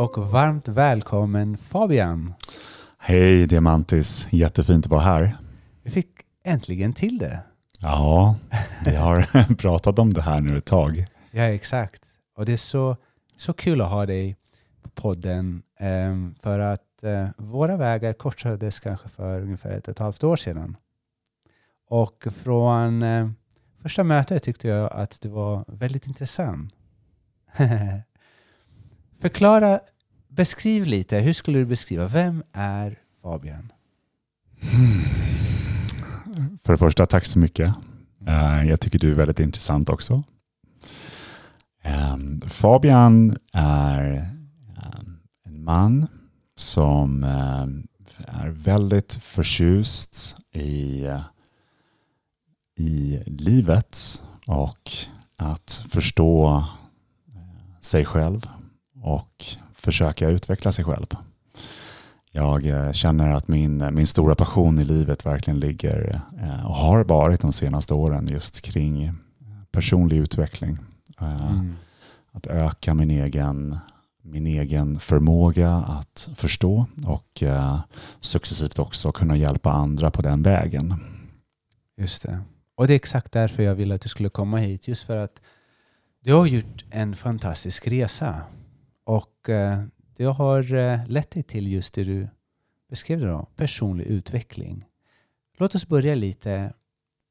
och varmt välkommen Fabian. Hej Diamantis, jättefint att vara här. Vi fick äntligen till det. Ja, vi har pratat om det här nu ett tag. Ja, exakt. Och det är så, så kul att ha dig på podden ehm, för att eh, våra vägar korsades kanske för ungefär ett och ett halvt år sedan. Och från eh, första mötet tyckte jag att det var väldigt intressant. Förklara, beskriv lite. Hur skulle du beskriva? Vem är Fabian? För det första, tack så mycket. Eh, jag tycker du är väldigt intressant också. Ehm, Fabian är ehm, en man som eh, är väldigt förtjust i, eh, i livet och att förstå sig själv och försöka utveckla sig själv. Jag eh, känner att min, min stora passion i livet verkligen ligger eh, och har varit de senaste åren just kring personlig utveckling. Eh, Mm. Att öka min egen, min egen förmåga att förstå och successivt också kunna hjälpa andra på den vägen. Just det. Och det är exakt därför jag ville att du skulle komma hit. Just för att du har gjort en fantastisk resa. Och eh, det har eh, lett dig till just det du beskrev då, personlig utveckling. Låt oss börja lite.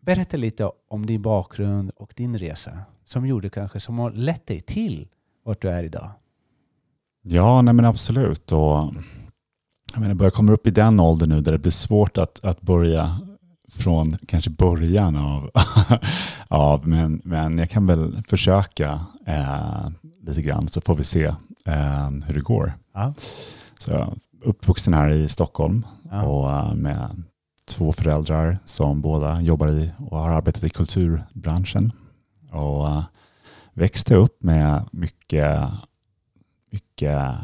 Berätta lite om din bakgrund och din resa. Som gjorde kanske, som har lett dig till vart du är idag. Ja, nej men absolut. Och, jag menar, börjar komma upp i den åldern nu där det blir svårt att, att börja från kanske början av, av men, men jag kan väl försöka eh, lite grann så får vi se eh, hur det går. Ja. Så jag är uppvuxen här i Stockholm Ja. och eh, med två föräldrar som båda jobbar i och har arbetat i kulturbranschen. Och eh, växte upp med mycket, mycket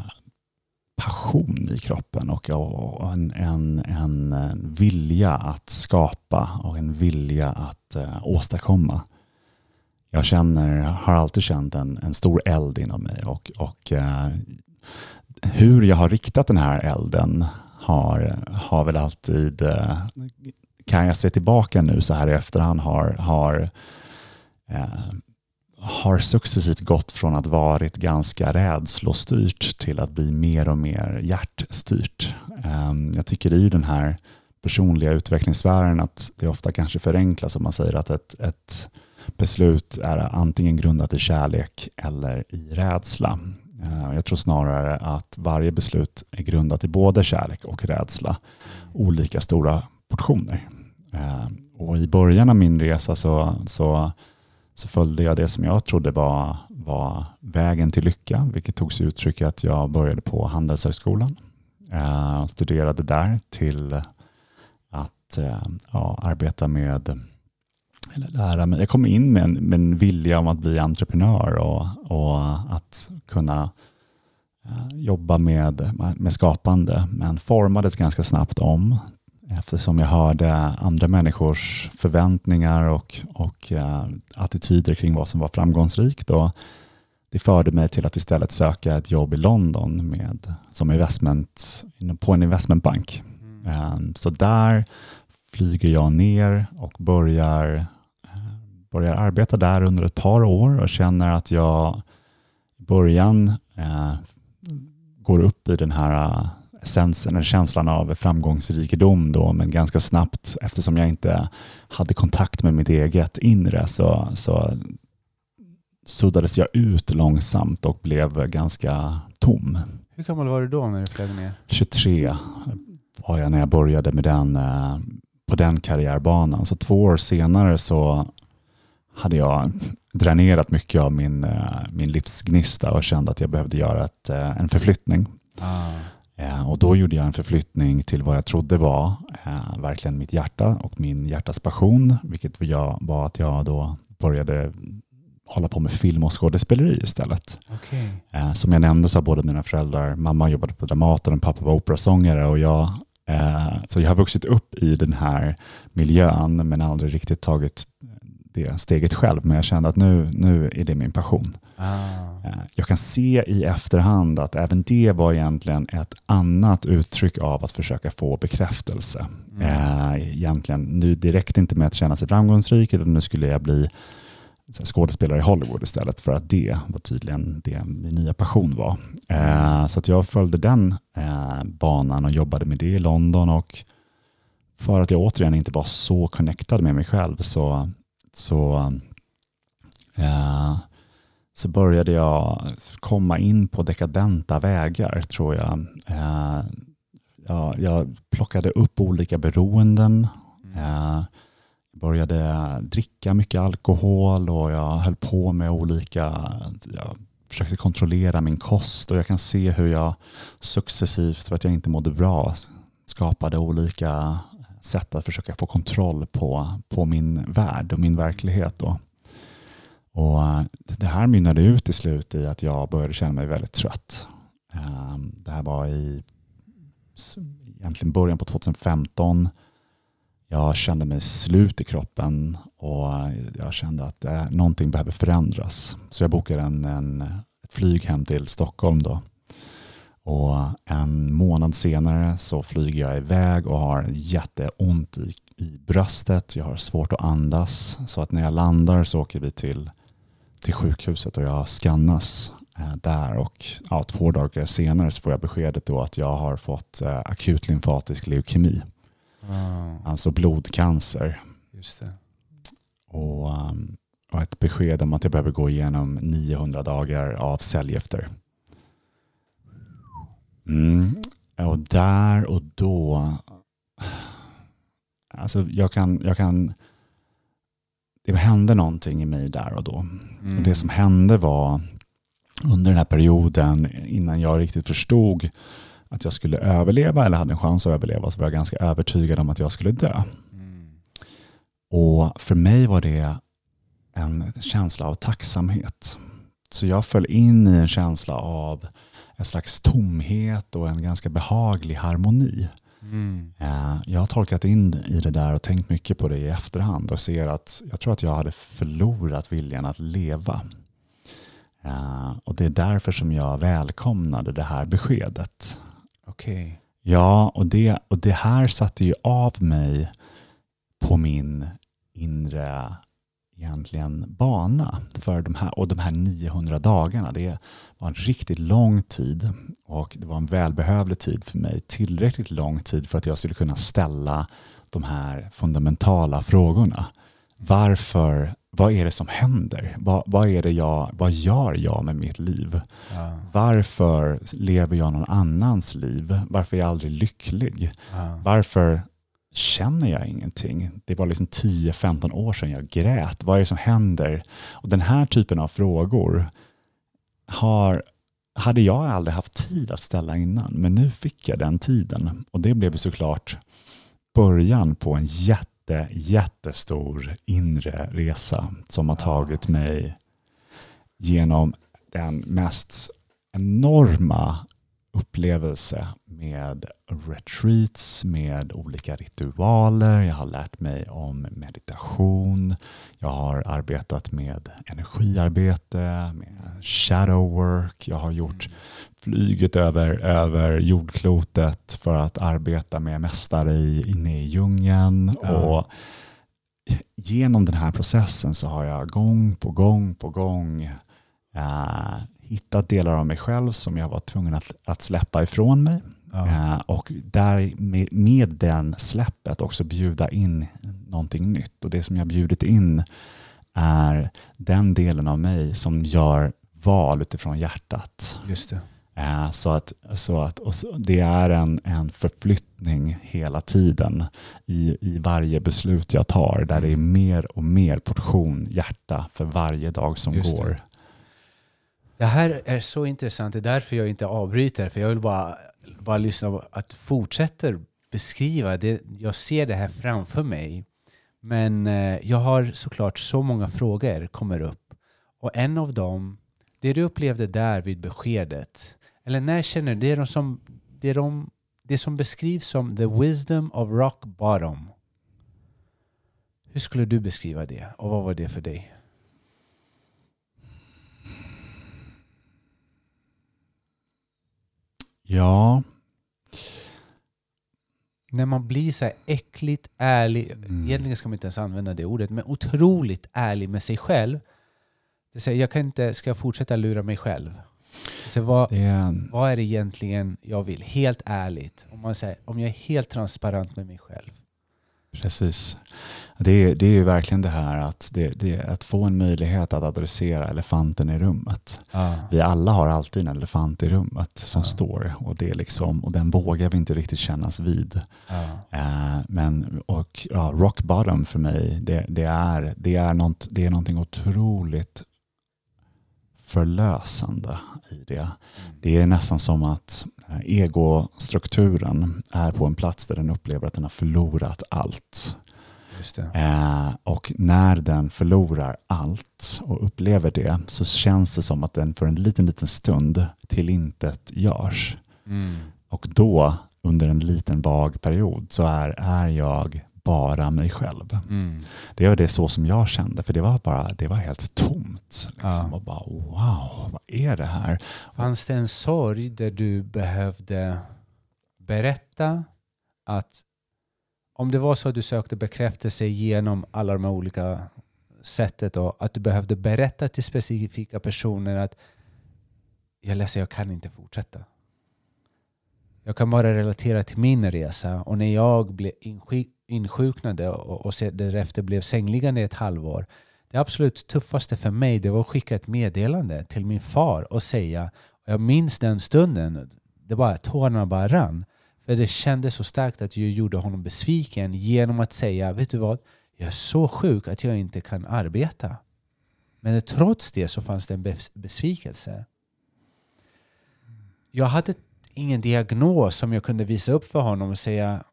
passion i kroppen och, och en, en, en eh, vilja att skapa och en vilja att eh, åstadkomma. Jag känner, har alltid känt en, en stor eld inom mig och, och eh, hur jag har riktat den här elden har, har väl alltid, eh, kan jag se tillbaka nu så här i efterhand, har, har, eh, har successivt gått från att varit ganska rädslostyrt till att bli mer och mer hjärtstyrt. Eh, jag tycker i den här personliga utvecklingssfären att det ofta kanske förenklas om man säger att ett, ett beslut är antingen grundat i kärlek eller i rädsla. Eh, jag tror snarare att varje beslut är grundat i både kärlek och rädsla. Olika stora portioner. Eh, och I början av min resa så, så, så följde jag det som jag trodde var, var vägen till lycka, vilket tog sig uttryck i att jag började på Handelshögskolan. Eh, studerade där till att ja, arbeta med eller lära mig. Jag kom in med en, med en vilja om att bli entreprenör och, och att kunna eh, jobba med, med skapande, men formades ganska snabbt om eftersom jag hörde andra människors förväntningar och, och eh, attityder kring vad som var framgångsrikt. Och det förde mig till att istället söka ett jobb i London med, som investment, på en investmentbank. Eh, Så där flyger jag ner och börjar, börjar arbeta där under ett par år och känner att jag i början eh, går upp i den här eh, essensen, känslan av framgångsrikedom då, men ganska snabbt eftersom jag inte hade kontakt med mitt eget inre så, så suddades jag ut långsamt och blev ganska tom. Hur gammal var du då när du flög ner? 23 var jag när jag började med den, eh, på den karriärbanan. Så två år senare så hade jag dränerat mycket av min, eh, min livsgnista och kände att jag behövde göra ett, eh, en förflyttning. Ah. Eh, Och då gjorde jag en förflyttning till vad jag trodde var eh, verkligen mitt hjärta och min hjärtas passion, vilket jag, var att jag då började hålla på med film och skådespeleri istället. Eh, som jag nämnde så har båda mina föräldrar, mamma jobbade på Dramaten och pappa var operasångare och jag, eh, så jag har vuxit upp i den här miljön men aldrig riktigt tagit det steget själv, men jag kände att nu, nu är det min passion. Ah. Eh, Jag kan se i efterhand att även det var egentligen ett annat uttryck av att försöka få bekräftelse. Mm. Eh, egentligen nu direkt inte med att känna sig framgångsrik, utan nu skulle jag bli skådespelare i Hollywood istället för att det var tydligen det min nya passion var. Eh, så att jag följde den banan och jobbade med det i London och för att jag återigen inte var så connectad med mig själv så, så, eh, så började jag komma in på dekadenta vägar tror jag. Eh, jag, jag plockade upp olika beroenden. Mm. Eh, började dricka mycket alkohol och jag höll på med olika, jag försökte kontrollera min kost och jag kan se hur jag successivt, för att jag inte mådde bra, skapade olika sätt att försöka få kontroll på, på min värld och min verklighet. Då. Och eh, det här mynnade ut till slut i att jag började känna mig väldigt trött. Ehm, det här var i egentligen början på 2015. Jag kände mig slut i kroppen och jag kände att eh, någonting behöver förändras. Så jag bokade en, en, ett flyg hem till Stockholm. Då. Och en månad senare så flyger jag iväg och har jätteont i, i bröstet. Jag har svårt att andas. Så att när jag landar så åker vi till, till sjukhuset och jag skannas eh, där. Och ja, två dagar senare så får jag beskedet då att jag har fått eh, akut lymfatisk leukemi. Ah, Alltså blodcancer. just det. Och, um, och ett besked om att jag behöver gå igenom 900 dagar av cellgifter. Mm. Och där och då, alltså jag kan, jag kan, det hände någonting i mig där och då. Mm. Och det som hände var under den här perioden innan jag riktigt förstod att jag skulle överleva eller hade en chans att överleva så var jag ganska övertygad om att jag skulle dö. Mm. Och för mig var det en känsla av tacksamhet. Så jag föll in i en känsla av en slags tomhet och en ganska behaglig harmoni. Mm. Eh, Jag har tolkat in i det där och tänkt mycket på det i efterhand och ser att jag tror att jag hade förlorat viljan att leva. Eh, Och det är därför som jag välkomnade det här beskedet. Okej. Ja, och det, och det här satte ju av mig på min inre egentligen bana för de här, och de här 900 dagarna. Det var en riktigt lång tid och det var en välbehövlig tid för mig. Tillräckligt lång tid för att jag skulle kunna ställa de här fundamentala frågorna. Varför, vad är det som händer? Vad, vad, är det jag, vad gör jag med mitt liv? Ja. Varför lever jag någon annans liv? Varför är jag aldrig lycklig? Ja. Varför känner jag ingenting? Det var liksom 10-15 år sedan jag grät. Vad är det som händer? Och den här typen av frågor har, hade jag aldrig haft tid att ställa innan. Men nu fick jag den tiden. Och det blev såklart början på en jätte, jättestor inre resa som har tagit mig genom den mest enorma upplevelse med retreats, med olika ritualer. Jag har lärt mig om meditation. Jag har arbetat med energiarbete, med shadow work. Jag har gjort flyget över, över jordklotet för att arbeta med mästare i, inne i djungeln. Ja. Och genom den här processen så har jag gång på gång på gång eh, hittat delar av mig själv som jag var tvungen att, att släppa ifrån mig. Ja. Eh, och där med, med den släppet också bjuda in någonting nytt. Och det som jag bjudit in är den delen av mig som gör val utifrån hjärtat. Just det. Eh, Så att, så att och så, det är en, en förflyttning hela tiden i, i varje beslut jag tar där det är mer och mer portion hjärta för varje dag som Just går. Det här är så intressant. Det är därför jag inte avbryter. För jag vill bara, bara lyssna på att du fortsätter beskriva. Det, jag ser det här framför mig. Men eh, jag har såklart så många frågor kommer upp. Och en av dem, det du upplevde där vid beskedet. Eller när känner du, det är de som, det är de, det som beskrivs som the wisdom of rock bottom. Hur skulle du beskriva det? Och vad var det för dig? Ja. När man blir så här äckligt ärlig, Mm. egentligen ska man inte ens använda det ordet, men otroligt ärlig med sig själv. Det säger, jag kan inte, ska jag fortsätta lura mig själv? Så vad, är, vad är det egentligen jag vill? Helt ärligt. Om, man säger, om jag är helt transparent med mig själv. Precis. Det är, det är ju verkligen det här att, det, det, att få en möjlighet att adressera elefanten i rummet. Vi alla har alltid en elefant i rummet som Ja. står och, det är liksom, och den vågar vi inte riktigt kännas vid. Ja. Eh, men, och ja, rock bottom för mig, det, det, är, det, är något, det är någonting otroligt förlösande i det. Det är nästan som att egostrukturen är på en plats där den upplever att den har förlorat allt. Eh, och när den förlorar allt och upplever det så känns det som att den för en liten, liten stund till intet görs. Mm. Och då, under en liten vag period, så är, är jag bara mig själv. Mm. Det var det så som jag kände, för det var, bara, det var helt tomt. Liksom. Ja. Och bara wow, vad är det här? Fanns det en sorg där du behövde berätta att om det var så att du sökte bekräftelse genom alla de här olika sättet och att du behövde berätta till specifika personer att jag är ledsen, jag kan inte fortsätta. Jag kan bara relatera till min resa och när jag blev insjuknade och, och därefter blev sängliggande i ett halvår. Det absolut tuffaste för mig det var att skicka ett meddelande till min far och säga, och jag minns den stunden, det bara, tårarna bara rann. För det kändes så starkt att jag gjorde honom besviken genom att säga, vet du vad? Jag är så sjuk att jag inte kan arbeta. Men trots det så fanns det en besvikelse. Jag hade ingen diagnos som jag kunde visa upp för honom och säga,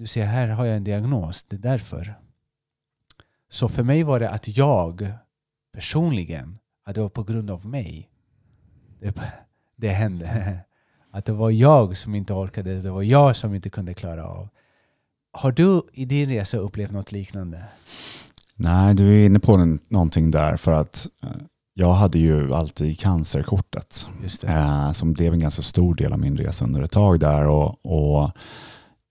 du ser här har jag en diagnos, det är därför. Så för mig var det att jag personligen, att det var på grund av mig. Det, det hände. Att det var jag som inte orkade, det var jag som inte kunde klara av. Har du i din resa upplevt något liknande? Nej, du är inne på någonting där för att eh, jag hade ju alltid cancerkortet Just det. eh, som blev en ganska stor del av min resa under ett tag där och, och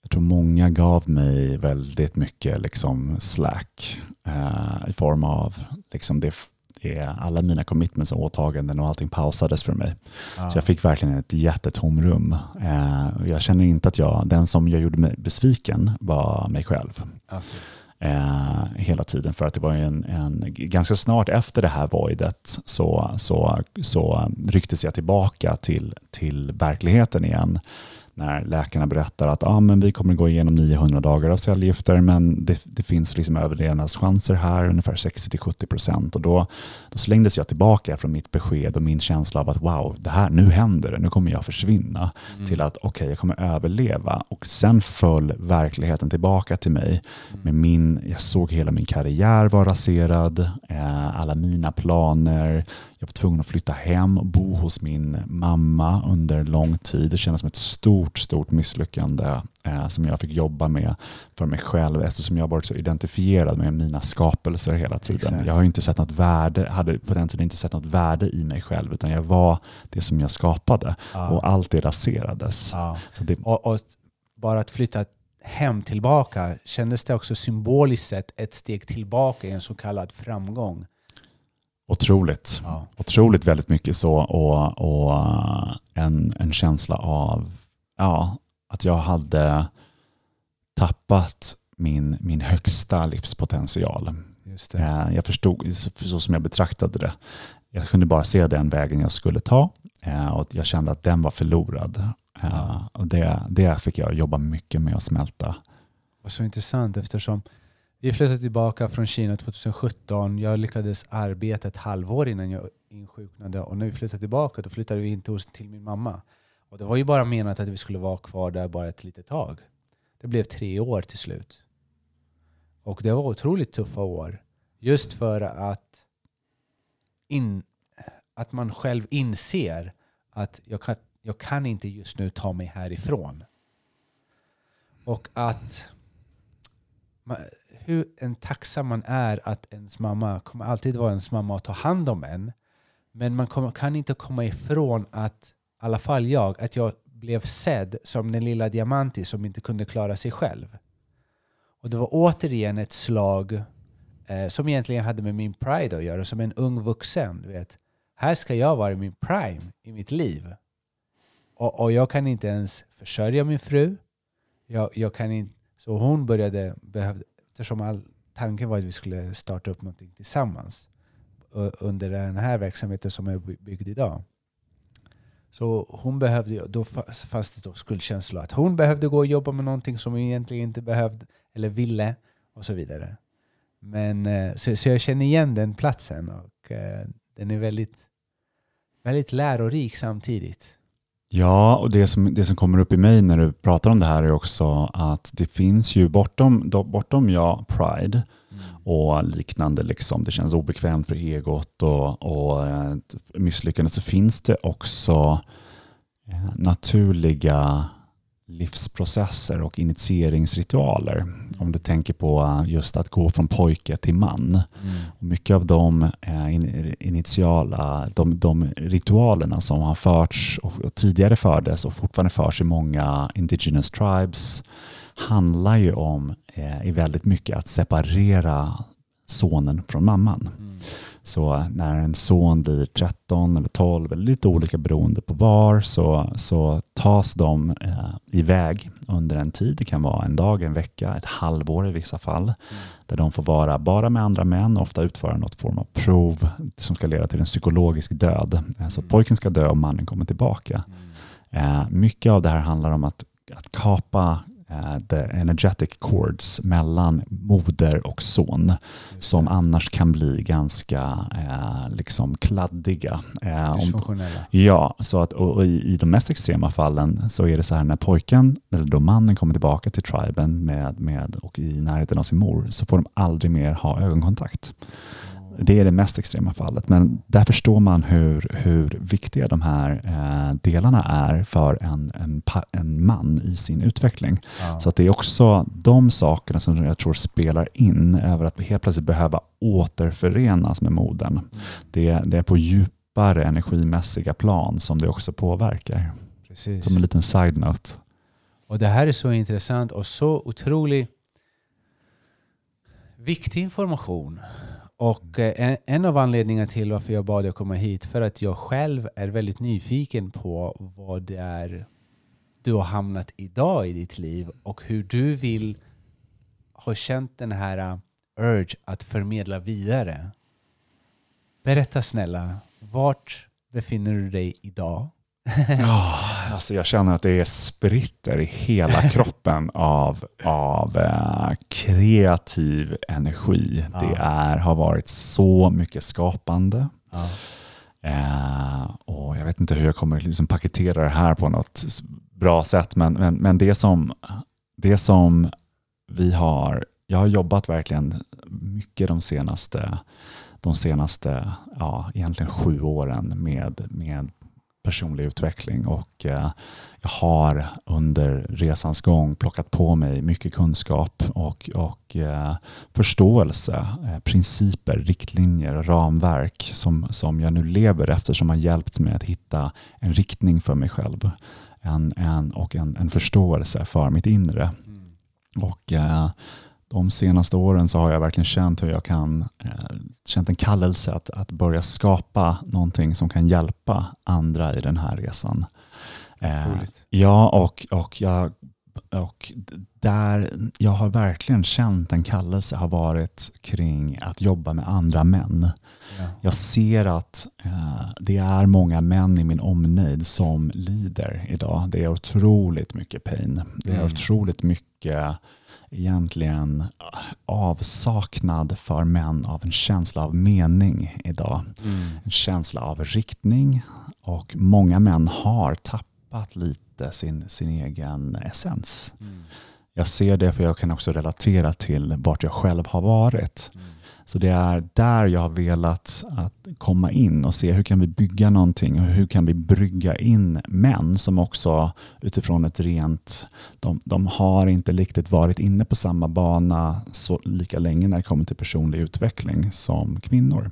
jag tror många gav mig väldigt mycket liksom slack eh, i form av liksom det, det, alla mina commitments och åtaganden och allting pausades för mig. Ja. Så jag fick verkligen ett jättetomrum. Eh, jag känner inte att jag, den som jag gjorde mig besviken var mig själv Okej. eh, hela tiden. För att det var en, en, ganska snart efter det här voidet så, så, så rycktes jag tillbaka till, till verkligheten igen. När läkarna berättar att ah, men vi kommer gå igenom 900 dagar av cellgifter men det, det finns liksom överlevnadschanser här, ungefär 60-70 procent. Och då, då slängdes jag tillbaka från mitt besked och min känsla av att wow, det här, nu händer det, nu kommer jag försvinna Mm. till att okej, jag kommer överleva. Och sen föll verkligheten tillbaka till mig. Med min, jag såg hela min karriär vara raserad, eh, alla mina planer. Jag var tvungen att flytta hem och bo hos min mamma under lång tid. Det kändes som ett stort, stort misslyckande eh, som jag fick jobba med för mig själv eftersom jag varit så identifierad med mina skapelser hela tiden. Exakt. Jag har inte sett något värde, hade på den tiden inte sett något värde i mig själv utan jag var det som jag skapade Ja. och allt det raserades. Så det, Och, och bara att flytta hem tillbaka kändes det också symboliskt sett ett steg tillbaka i en så kallad framgång. Otroligt. Ja. Otroligt väldigt mycket så och, och eh, en, en känsla av ja, att jag hade tappat min, min högsta livspotential. Just det. Eh, Jag förstod, så som jag betraktade det, jag kunde bara se den vägen jag skulle ta eh, och jag kände att den var förlorad. Ja. Och det, det fick jag jobba mycket med att smälta. var så intressant eftersom vi flyttade tillbaka från Kina 2017. Jag lyckades arbeta ett halvår innan jag insjuknade och när vi flyttade tillbaka då flyttade vi inte hos, till min mamma. Och det var ju bara menat att vi skulle vara kvar där bara ett litet tag. Det blev tre år till slut. Och det var otroligt tuffa år. Just för att, in, att man själv inser att jag kan, jag kan inte just nu ta mig härifrån. Och att hur en tacksam man är att ens mamma kommer alltid vara ens mamma och ta hand om en. Men man kommer, kan inte komma ifrån att, i alla fall jag, att jag blev sedd som den lilla diamanti som inte kunde klara sig själv. Och det var återigen ett slag eh, som egentligen hade med min pride att göra, som en ung vuxen. Du vet. Här ska jag vara i min prime i mitt liv. Och, och jag kan inte ens försörja min fru. Jag, jag kan inte, så hon började, behövde, eftersom all, tanken var att vi skulle starta upp någonting tillsammans under den här verksamheten som är byggd idag. Så hon behövde, då fanns det då skuldkänslor att hon behövde gå och jobba med någonting som hon egentligen inte behövde eller ville och så vidare. Men, eh, så, så jag känner igen den platsen och eh, den är väldigt, väldigt lärorik samtidigt. Ja, och det som, det som kommer upp i mig när du pratar om det här är också att det finns ju bortom, bortom ja, Pride mm. och liknande, liksom, det känns obekvämt för egot och, och misslyckande, så finns det också eh, naturliga livsprocesser och initieringsritualer. Om du tänker på just att gå från pojke till man. Mm. Mycket av de eh, initiala de, de ritualerna som har förts och tidigare fördes och fortfarande förs i många indigenous tribes handlar ju om eh, i väldigt mycket att separera sonen från mamman. Mm. Så när en son blir 13 eller 12, eller lite olika beroende på var, så, så tas de eh, iväg under en tid. Det kan vara en dag, en vecka, ett halvår i vissa fall. Mm. Där de får vara bara med andra män, ofta utföra något form av prov som ska leda till en psykologisk död. Eh, så mm. pojken ska dö och mannen kommer tillbaka. Mm. Eh, mycket av det här handlar om att, att kapa the energetic chords mellan moder och son som annars kan bli ganska uh, liksom kladdiga. Uh, Dysfunktionella. ja, så att, och, och i, i, de mest extrema fallen så är det så här när pojken, eller då mannen kommer tillbaka till triben med, med, och i närheten av sin mor så får de aldrig mer ha ögonkontakt. Det är det mest extrema fallet, men där förstår man hur, hur viktiga de här eh, delarna är för en, en, en man i sin utveckling. Ja. Så att det är också de sakerna som jag tror spelar in över att vi helt plötsligt behöva återförenas med modern. Mm. Det, det är på djupare energimässiga plan som det också påverkar. Precis. Som en liten side-note. Och Det här är så intressant och så otroligt viktig information. Och eh, en, en, av anledningarna till varför jag bad dig komma hit för att jag själv är väldigt nyfiken på vad det är du har hamnat idag i ditt liv och hur du vill ha känt den här eh, urge att förmedla vidare. Berätta snälla, vart befinner du dig idag? oh, alltså jag känner att det spritter i hela kroppen av, av eh, kreativ energi. Ja. Det är, har varit så mycket skapande. Ja. Eh, och Jag vet inte hur jag kommer liksom paketera det här på något bra sätt, men, men, men det, som, det som vi har, jag har jobbat verkligen mycket de senaste de senaste, ja, egentligen sju åren med, med personlig utveckling och eh, jag har under resans gång plockat på mig mycket kunskap och, och eh, förståelse, eh, principer, riktlinjer, ramverk som, som jag nu lever efter som har hjälpt mig att hitta en riktning för mig själv en, en, och en, en förståelse för mitt inre. Mm. Och de senaste åren så har jag verkligen känt hur jag kan eh, känt en kallelse att, att börja skapa någonting som kan hjälpa andra i den här resan. Eh, ja, och, och, jag, och där jag har verkligen känt en kallelse har varit kring att jobba med andra män. Ja. Jag ser att eh, det är många män i min omnejd som lider idag. Det är otroligt mycket pain. Det är mm. otroligt mycket egentligen avsaknad för män av en känsla av mening idag. Mm. En känsla av riktning och många män har tappat lite sin, sin egen essens. Mm. Jag ser det för jag kan också relatera till vart jag själv har varit. Mm. Så det är där jag har velat att komma in och se hur kan vi bygga någonting och hur kan vi brygga in män som också utifrån ett rent, de, de har inte riktigt varit inne på samma bana så lika länge när det kommer till personlig utveckling som kvinnor.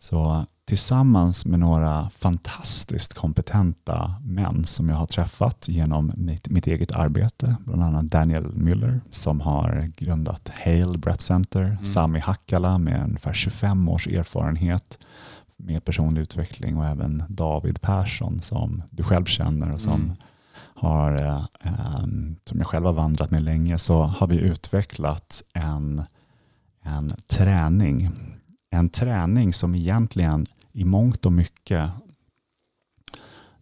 Så tillsammans med några fantastiskt kompetenta män som jag har träffat genom mitt, mitt eget arbete. Bland annat Daniel Müller som har grundat Hale Brep Center, mm. Sami Hakkala med ungefär 25 års erfarenhet med personlig utveckling och även David Persson som du själv känner och som, mm. har, eh, som jag själv har vandrat med länge så har vi utvecklat en, en träning en träning som egentligen i mångt och mycket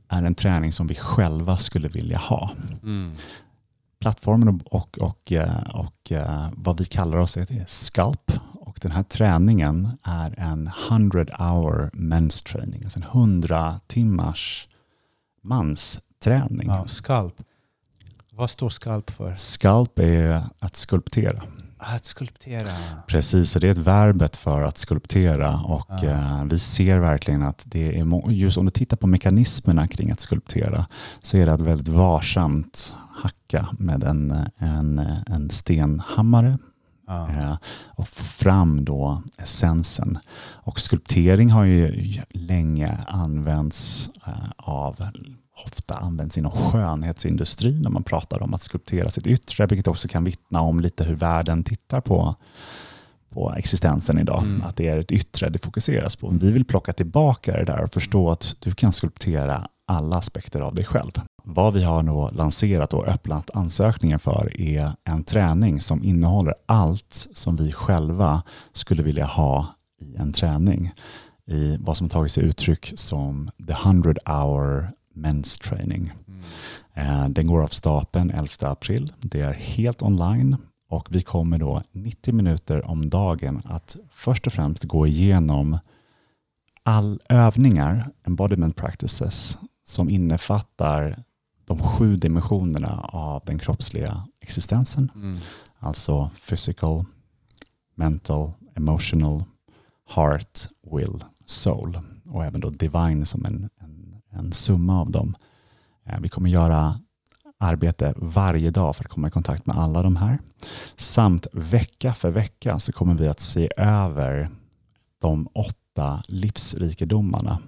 är en träning som vi själva skulle vilja ha. Mm. Plattformen och, och, och, eh, och, eh, vad vi kallar oss är Sculp. Och den här träningen är en 100 hour men's training, alltså en 100 timmars mansträning. Wow, sculp. Vad står sculp för? Sculp är att skulptera. Att skulptera. Precis, och det är ett verbet för att skulptera. Och ja. eh, Vi ser verkligen att det är, just om du tittar på mekanismerna kring att skulptera, så är det att väldigt varsamt hacka med en, en, en stenhammare ja. eh, och få fram då essensen. Och skulptering har ju länge använts eh, av ofta används inom skönhetsindustrin när man pratar om att skulptera sitt yttre, vilket också kan vittna om lite hur världen tittar på, på existensen idag. Mm. Att det är ett yttre det fokuseras på. Vi vill plocka tillbaka det där och förstå att du kan skulptera alla aspekter av dig själv. Vad vi har nu lanserat och öppnat ansökningen för är en träning som innehåller allt som vi själva skulle vilja ha i en träning. I vad som tagit sig uttryck som the 100 hour Men's Training. Mm. Den går av stapeln 11 april. Det är helt online och vi kommer då 90 minuter om dagen att först och främst gå igenom all övningar, embodiment practices, som innefattar de sju dimensionerna av den kroppsliga existensen. Mm. Alltså physical, mental, emotional, heart, will, soul och även då divine som en en summa av dem. Eh, vi kommer göra arbete varje dag för att komma i kontakt med alla de här. Samt vecka för vecka så kommer vi att se över de åtta livsrikedomarna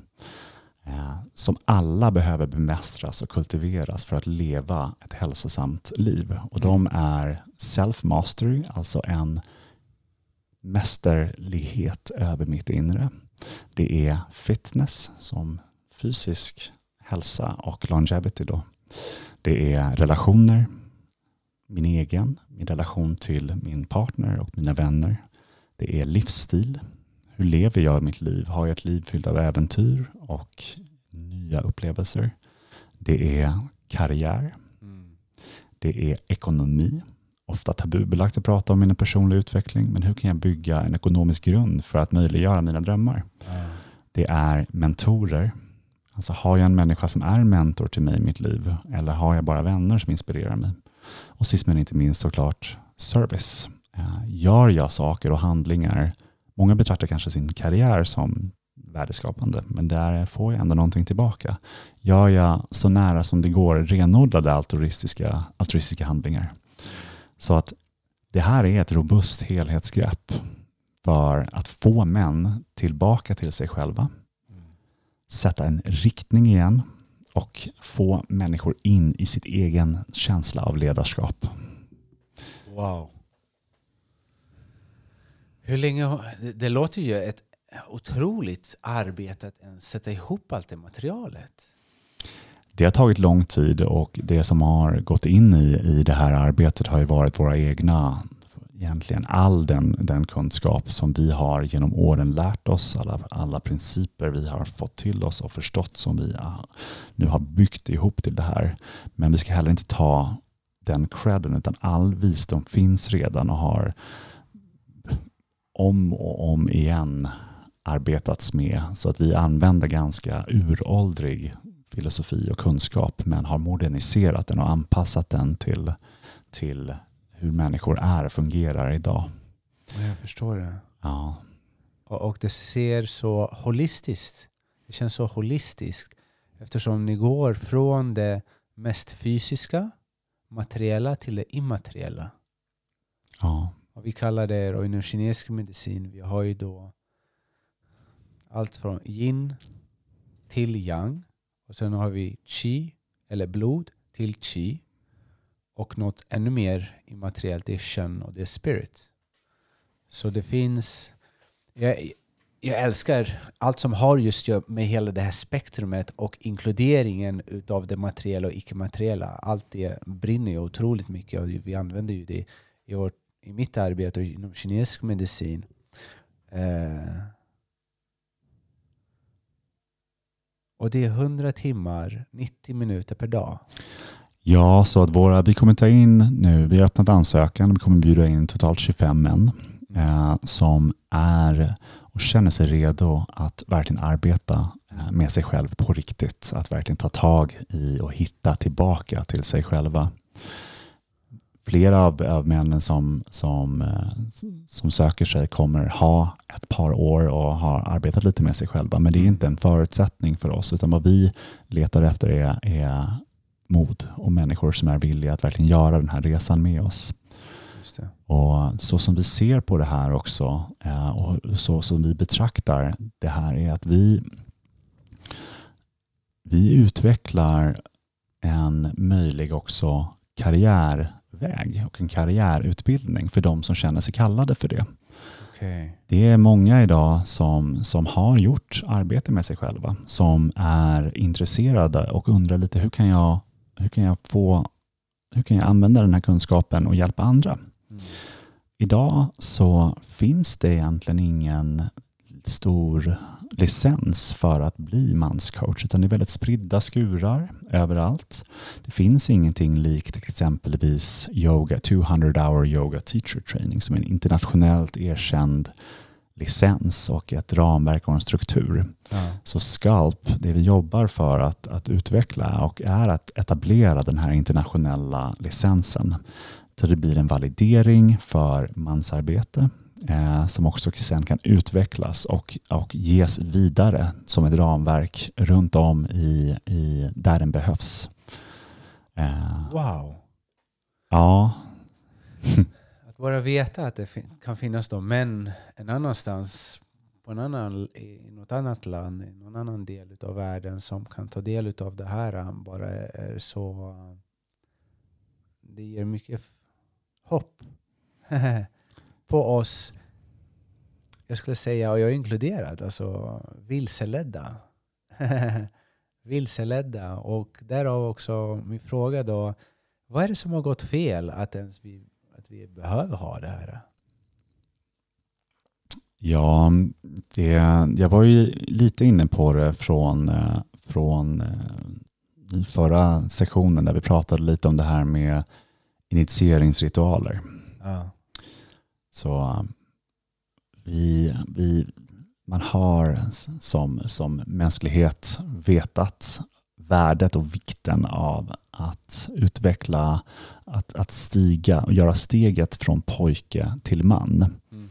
eh, som alla behöver bemästras och kultiveras för att leva ett hälsosamt liv. Och De är self-mastery, alltså en mästerlighet över mitt inre. Det är fitness som fysisk hälsa och longevity. Då. Det är relationer, min egen, min relation till min partner och mina vänner. Det är livsstil. Hur lever jag mitt liv? Har jag ett liv fyllt av äventyr och nya upplevelser? Det är karriär. Mm. Det är ekonomi. Ofta tabubelagt att prata om min personliga utveckling, men hur kan jag bygga en ekonomisk grund för att möjliggöra mina drömmar? Mm. Det är mentorer. Alltså har jag en människa som är mentor till mig i mitt liv eller har jag bara vänner som inspirerar mig? Och sist men inte minst såklart service. Eh, gör jag saker och handlingar, många betraktar kanske sin karriär som värdeskapande, men där får jag ändå någonting tillbaka. Gör jag så nära som det går renodlade altruistiska, altruistiska handlingar. Så att det här är ett robust helhetsgrepp för att få män tillbaka till sig själva, sätta en riktning igen och få människor in i sitt egen känsla av ledarskap. Wow. Hur länge, det låter ju ett otroligt arbete att sätta ihop allt det materialet. Det har tagit lång tid och det som har gått in i, i det här arbetet har ju varit våra egna egentligen all den, den kunskap som vi har genom åren lärt oss, alla, alla principer vi har fått till oss och förstått som vi ah, nu har byggt ihop till det här. Men vi ska heller inte ta den credden utan all visdom finns redan och har om och om igen arbetats med så att vi använder ganska uråldrig filosofi och kunskap men har moderniserat den och anpassat den till, till hur människor är och fungerar idag. Jag förstår det. Ja. Och, och det ser så holistiskt. Det känns så holistiskt. Eftersom ni går från det mest fysiska, materiella till det immateriella. ja. Och vi kallar det då inom kinesisk medicin, vi har ju då allt från yin till yang. Och sen har vi qi, eller blod, till qi. Och något ännu mer immateriellt, är kön och det är spirit. Så det finns... Jag, jag älskar allt som har just med hela det här spektrumet och inkluderingen utav det materiella och icke-materiella. Allt det brinner ju otroligt mycket och vi använder ju det i, vårt, i mitt arbete och inom kinesisk medicin. Eh, och det är 100 timmar, 90 minuter per dag. Ja, så att våra, vi kommer ta in nu, vi har öppnat ansökan, vi kommer bjuda in totalt 25 män eh, som är och känner sig redo att verkligen arbeta eh, med sig själv på riktigt. Att verkligen ta tag i och hitta tillbaka till sig själva. Flera av, av männen som, som, eh, som söker sig kommer ha ett par år och har arbetat lite med sig själva. Men det är inte en förutsättning för oss, utan vad vi letar efter är, är mod och människor som är villiga att verkligen göra den här resan med oss. Och så som vi ser på det här också eh, och så som vi betraktar det här är att vi, vi utvecklar en möjlig också karriärväg och en karriärutbildning för de som känner sig kallade för det. Okay. Det är många idag som, som har gjort arbete med sig själva, som är intresserade och undrar lite hur kan jag, hur kan jag, få, hur kan jag använda den här kunskapen och hjälpa andra? Mm. Idag så finns det egentligen ingen stor licens för att bli manscoach, utan det är väldigt spridda skurar överallt. Det finns ingenting likt exempelvis yoga, 200 hour yoga teacher training, som är en internationellt erkänd licens och ett ramverk och en struktur. Ja. Så Sculp, det vi jobbar för att, att utveckla och är att etablera den här internationella licensen. Så det blir en validering för mansarbete eh, som också sen kan utvecklas och, och ges vidare som ett ramverk runt om i, i där den behövs. Eh, Wow. ja, bara veta att det fin- kan finnas då män en annanstans, på en annan, i något annat land, i någon annan del av världen som kan ta del av det här bara är så... Det ger mycket hopp på oss. Jag skulle säga, och jag är inkluderad, alltså vilseledda. vilseledda. Och därav också min fråga då, vad är det som har gått fel att ens vi att vi behöver ha det här. Ja, det, jag var ju lite inne på det från, eh, från eh, förra sektionen där vi pratade lite om det här med initieringsritualer. Ja. Så vi, vi, man har som, som mänsklighet vetat värdet och vikten av att utveckla, att, att stiga och göra steget från pojke till man. Mm.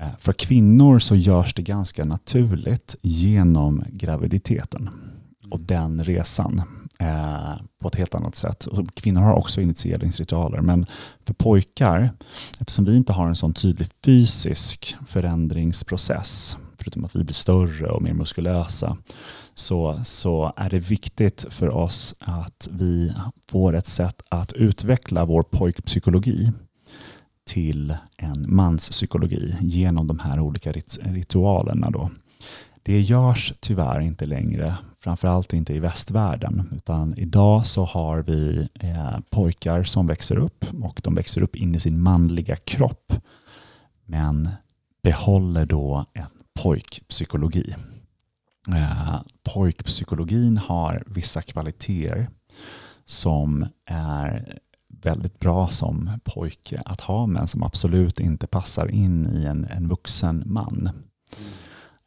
Eh, För kvinnor så görs det ganska naturligt genom graviditeten och den resan eh, på ett helt annat sätt. Och kvinnor har också initieringsritualer, men för pojkar, eftersom vi inte har en sån tydlig fysisk förändringsprocess, förutom att vi blir större och mer muskulösa, så, så är det viktigt för oss att vi får ett sätt att utveckla vår pojkpsykologi till en manspsykologi genom de här olika rit- ritualerna. Då. Det görs tyvärr inte längre, framförallt inte i västvärlden, utan idag så har vi eh, pojkar som växer upp och de växer upp in i sin manliga kropp, men behåller då ett pojkpsykologi. Eh, pojkpsykologin har vissa kvaliteter som är väldigt bra som pojke att ha men som absolut inte passar in i en, en vuxen man.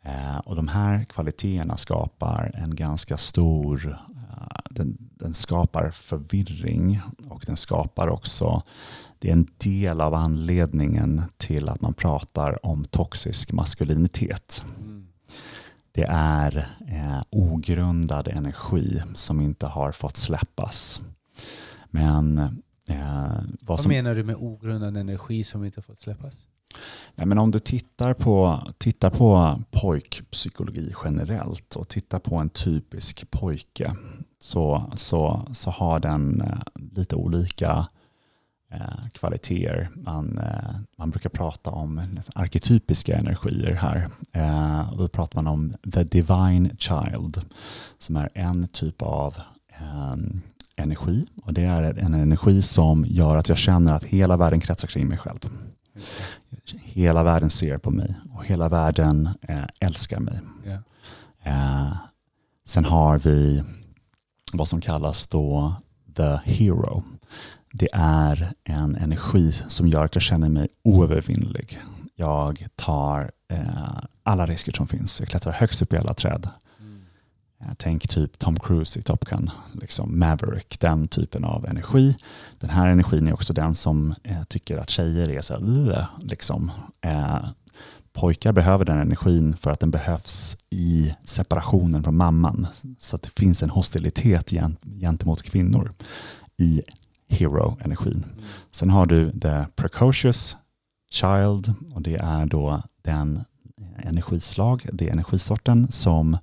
Eh, och De här kvaliteterna skapar en ganska stor, eh, den, den skapar förvirring och den skapar också det är en del av anledningen till att man pratar om toxisk maskulinitet. Mm. Det är eh, ogrundad energi som inte har fått släppas. Men, eh, vad Vad som, menar du med ogrundad energi som inte fått släppas? nej, men om du tittar på, tittar på pojkpsykologi generellt och tittar på en typisk pojke så, så, så har den eh, lite olika eh, kvaliteter. Man, eh, man brukar prata om arketypiska energier här. Eh, och då pratar man om the divine child som är en typ av eh, energi. Och Det är en energi som gör att jag känner att hela världen kretsar kring mig själv. Hela världen ser på mig och hela världen älskar mig. Eh, sen har vi vad som kallas då the hero. Det är en energi som gör att jag känner mig oövervinnlig. Jag tar eh, alla risker som finns. Jag klättrar högst upp i alla träd. Mm. Eh, Tänk typ Tom Cruise i Top Gun, liksom Maverick, den typen av energi. Den här energin är också den som eh, tycker att tjejer är så här, liksom. Eh, pojkar behöver den energin för att den behövs i separationen från mamman. Så att det finns en hostilitet gent- gentemot kvinnor i hero-energin. Mm. Sen har du the precocious child och det är då den energislag, det är energisorten som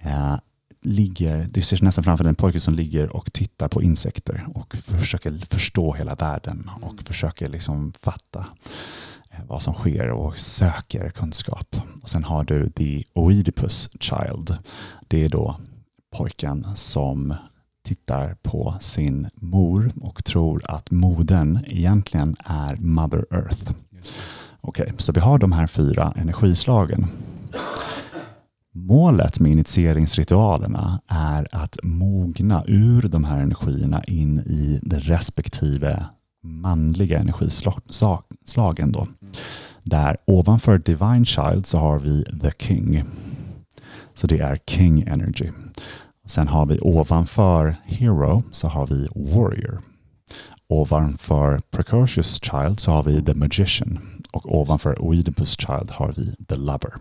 eh, ligger, du ser nästan framför dig en pojke som ligger och tittar på insekter och försöker förstå hela världen och Mm. försöker liksom fatta eh, vad som sker och söker kunskap. Och sen har du the Oedipus child. Det är då pojken som tittar på sin mor och tror att modern egentligen är Mother Earth. Okej, okay, så vi har de här fyra energislagen. Målet med initieringsritualerna är att mogna ur de här energierna in i de respektive manliga energislagen. Då. Där ovanför Divine Child så har vi The King. Så det är King Energy. Sen har vi ovanför Hero så har vi Warrior. Ovanför Precocious Child så har vi The Magician. Och ovanför Oedipus Child har vi The Lover.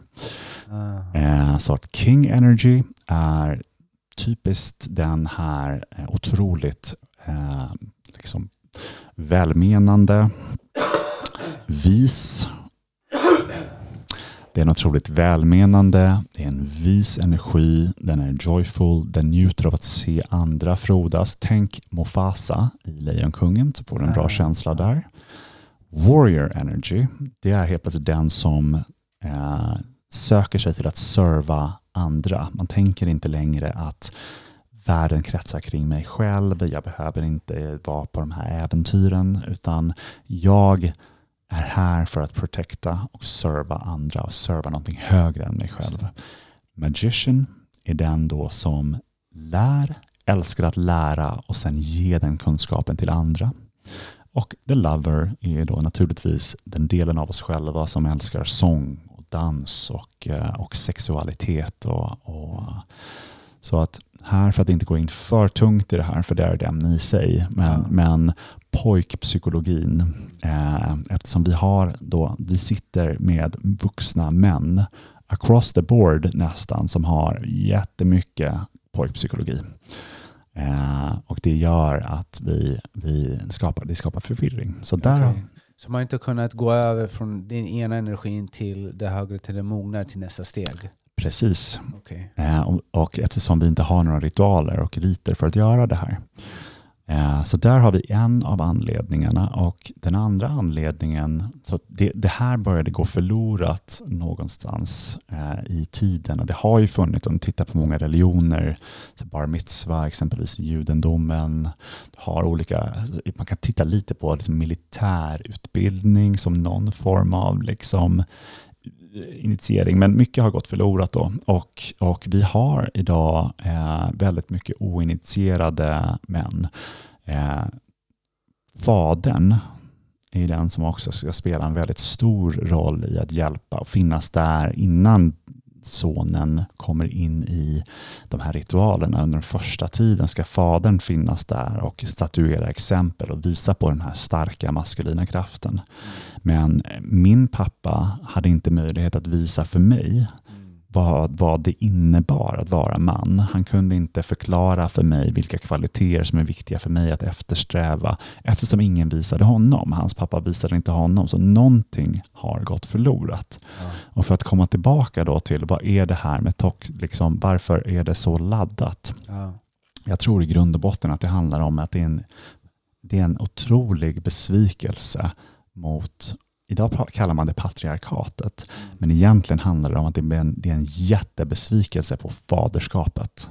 Eh, så att King Energy är typiskt den här eh, otroligt eh, liksom välmenande, vis. Det är en otroligt välmenande, det är en vis energi, den är joyful, den njuter av att se andra frodas. Tänk Mufasa i Lejonkungen så får du en bra känsla där. Warrior energy, det är helt plötsligt den som eh, söker sig till att serva andra. Man tänker inte längre att världen kretsar kring mig själv, jag behöver inte vara på de här äventyren, utan jag är här för att protecta och serva andra och serva någonting högre än mig själv. Magician är den då som lär, älskar att lära och sen ge den kunskapen till andra. Och the lover är då naturligtvis den delen av oss själva som älskar sång och dans och, eh, och sexualitet. Och, och, så att här, för att inte gå in för tungt i det här, för det är ett ämne i sig, men, Ja. men pojkpsykologin, eh, eftersom vi har då, vi sitter med vuxna män across the board nästan som har jättemycket pojkpsykologi. Eh, och det gör att vi, vi skapar, det skapar förvirring. Så där, Okej. Så man har inte kunnat gå över från den ena energin till det högre, till det mognar, till nästa steg? Precis. Okej. Eh, och, och eftersom vi inte har några ritualer och riter för att göra det här. Eh, så där har vi en av anledningarna och den andra anledningen, så det, det här började gå förlorat någonstans eh, i tiden och det har ju funnits, om du tittar på många religioner, så bar mitzva exempelvis i judendomen, har olika, man kan titta lite på liksom militärutbildning som någon form av liksom initiering, men mycket har gått förlorat då. Och, och vi har idag eh, väldigt mycket oinitierade män. Eh, fadern är den som också ska spela en väldigt stor roll i att hjälpa och finnas där innan sonen kommer in i de här ritualerna under den första tiden ska fadern finnas där och statuera exempel och visa på den här starka maskulina kraften. Men min pappa hade inte möjlighet att visa för mig vad, vad det innebar att vara man. Han kunde inte förklara för mig vilka kvaliteter som är viktiga för mig att eftersträva eftersom ingen visade honom. Hans pappa visade inte honom, så någonting har gått förlorat. Ja. Och för att komma tillbaka då till vad är det här med tox, liksom, varför är det så laddat? Ja. Jag tror i grund och botten att det handlar om att det är en, det är en otrolig besvikelse mot Idag kallar man det patriarkatet, mm. men egentligen handlar det om att det är en, det är en jättebesvikelse på faderskapet.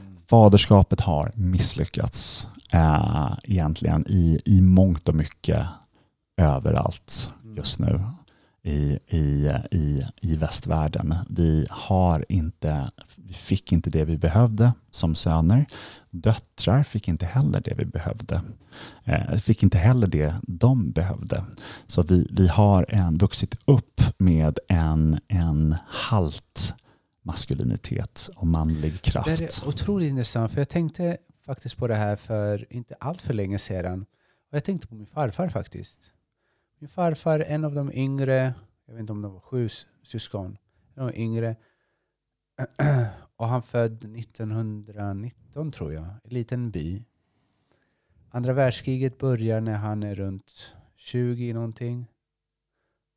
Mm. Faderskapet har misslyckats eh, egentligen i, i mångt och mycket överallt mm. just nu i, i, i, i västvärlden. Vi, har inte, vi fick inte det vi behövde som söner. Döttrar fick inte heller det vi behövde. Eh, fick inte heller det de behövde. Så vi, vi har en, vuxit upp med en, en halt maskulinitet och manlig kraft. Det är otroligt intressant, för jag tänkte faktiskt på det här för inte allt för länge sedan. Och jag tänkte på min farfar faktiskt. Min farfar, en av de yngre, jag vet inte om de var sju syskon, en av de yngre. Och han född 1919 tror jag, i en liten by. Andra världskriget börjar när han är runt 20 någonting.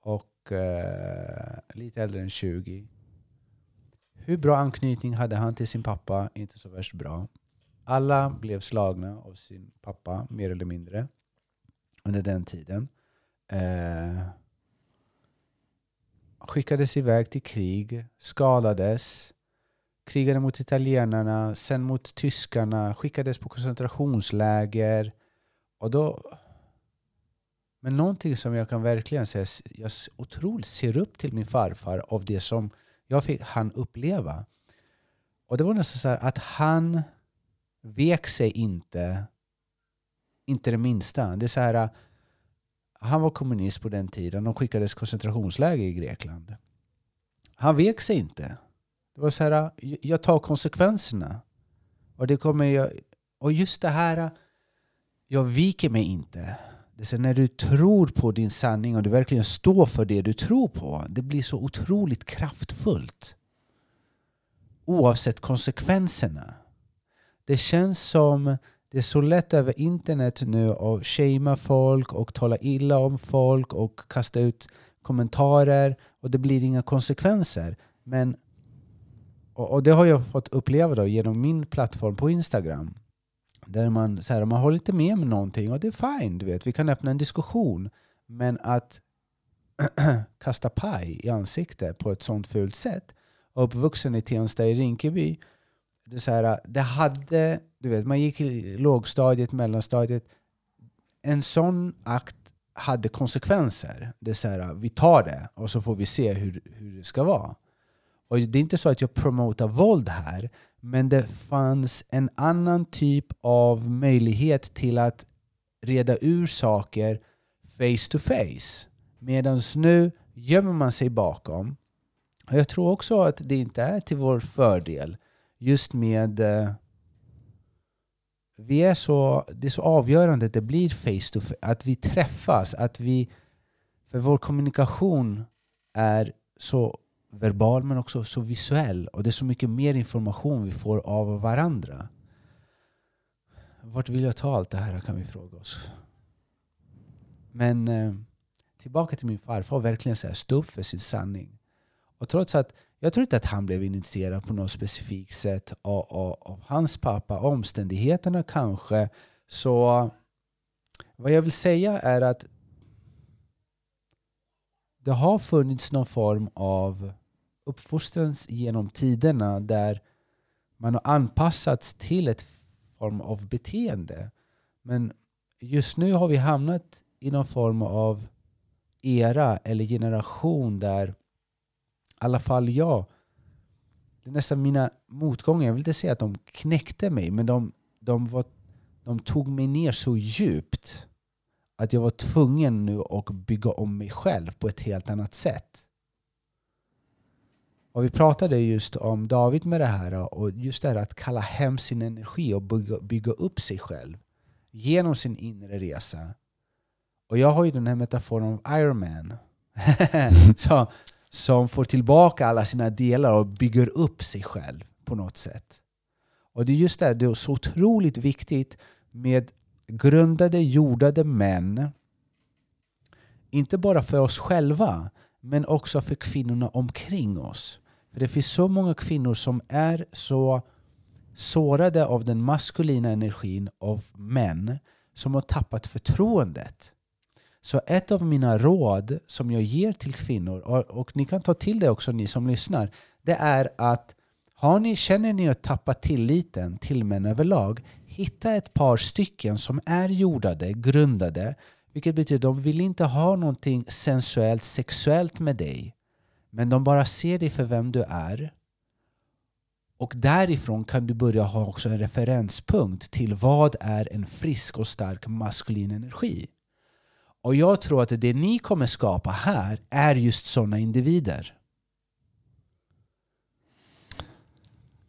Och eh, lite äldre än 20. Hur bra anknytning hade han till sin pappa? Inte så värst bra. Alla blev slagna av sin pappa, mer eller mindre, under den tiden. Eh, skickades iväg till krig, skadades, krigade mot italienarna, sen mot tyskarna, skickades på koncentrationsläger. Och då, men någonting som jag kan verkligen säga, jag otroligt ser upp till min farfar av det som jag fick han uppleva. Och det var nästan så att han vek sig inte, inte det minsta. Det är så här, han var kommunist på den tiden. De skickades koncentrationsläger i Grekland. Han vek sig inte. Det var så här, jag tar konsekvenserna. Och, det kommer jag, och just det här, jag viker mig inte. Det är när du tror på din sanning och du verkligen står för det du tror på. Det blir så otroligt kraftfullt. Oavsett konsekvenserna. Det känns som det är så lätt över internet nu att shamea folk och tala illa om folk och kasta ut kommentarer och det blir inga konsekvenser. Men, och, och det har jag fått uppleva då genom min plattform på Instagram. Där man, så här, man håller inte med om någonting och det är fine, du vet. vi kan öppna en diskussion. Men att kasta paj i ansiktet på ett sånt fult sätt. Uppvuxen i Tensta i Rinkeby det, så här, det hade, du vet, man gick i lågstadiet, mellanstadiet. En sån akt hade konsekvenser. Det är så här, vi tar det och så får vi se hur, hur det ska vara. Och Det är inte så att jag promotar våld här, men det fanns en annan typ av möjlighet till att reda ur saker face to face. Medan nu gömmer man sig bakom. Och jag tror också att det inte är till vår fördel just med... Eh, vi är så, det är så avgörande att det blir face to face, att vi träffas, att vi... För vår kommunikation är så verbal men också så visuell. Och det är så mycket mer information vi får av varandra. Vart vill jag ta allt det här kan vi fråga oss. Men eh, tillbaka till min farfar, verkligen så här, stå upp för sin sanning. Och trots att jag tror inte att han blev initierad på något specifikt sätt av, av, av, hans pappa. Omständigheterna kanske. Så vad jag vill säga är att det har funnits någon form av uppfostran genom tiderna där man har anpassats till ett form av beteende. Men just nu har vi hamnat i någon form av era eller generation där alla fall jag. Det är nästan mina motgångar, jag vill inte säga att de knäckte mig, men de, de, var, de tog mig ner så djupt att jag var tvungen nu att bygga om mig själv på ett helt annat sätt. Och vi pratade just om David med det här och just det här att kalla hem sin energi och bygga, bygga upp sig själv genom sin inre resa. Och jag har ju den här metaforen av Iron Man. så, som får tillbaka alla sina delar och bygger upp sig själv på något sätt. Och det är just det, det är så otroligt viktigt med grundade, jordade män. Inte bara för oss själva, men också för kvinnorna omkring oss. För det finns så många kvinnor som är så sårade av den maskulina energin av män som har tappat förtroendet. Så ett av mina råd som jag ger till kvinnor, och, och ni kan ta till det också ni som lyssnar, det är att har ni, känner ni att tappa tilliten till män överlag, hitta ett par stycken som är jordade, grundade, vilket betyder att de vill inte ha någonting sensuellt, sexuellt med dig. Men de bara ser dig för vem du är. Och därifrån kan du börja ha också en referenspunkt till vad är en frisk och stark maskulin energi. Och jag tror att det ni kommer skapa här är just sådana individer.